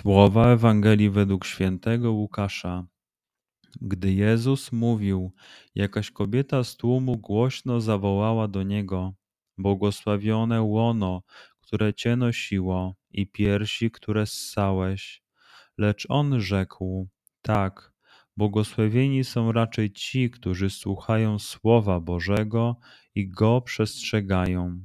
Słowa Ewangelii według świętego Łukasza. Gdy Jezus mówił, jakaś kobieta z tłumu głośno zawołała do niego: Błogosławione łono, które cię nosiło, i piersi, które ssałeś. Lecz on rzekł: Tak, błogosławieni są raczej ci, którzy słuchają słowa Bożego i go przestrzegają.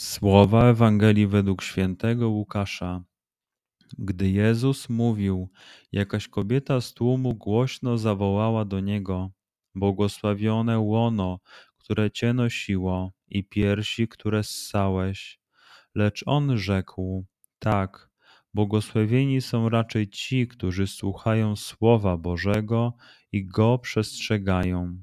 Słowa Ewangelii według świętego Łukasza. Gdy Jezus mówił, jakaś kobieta z tłumu głośno zawołała do niego: Błogosławione łono, które cię nosiło, i piersi, które ssałeś. Lecz on rzekł: Tak, błogosławieni są raczej ci, którzy słuchają słowa Bożego i go przestrzegają.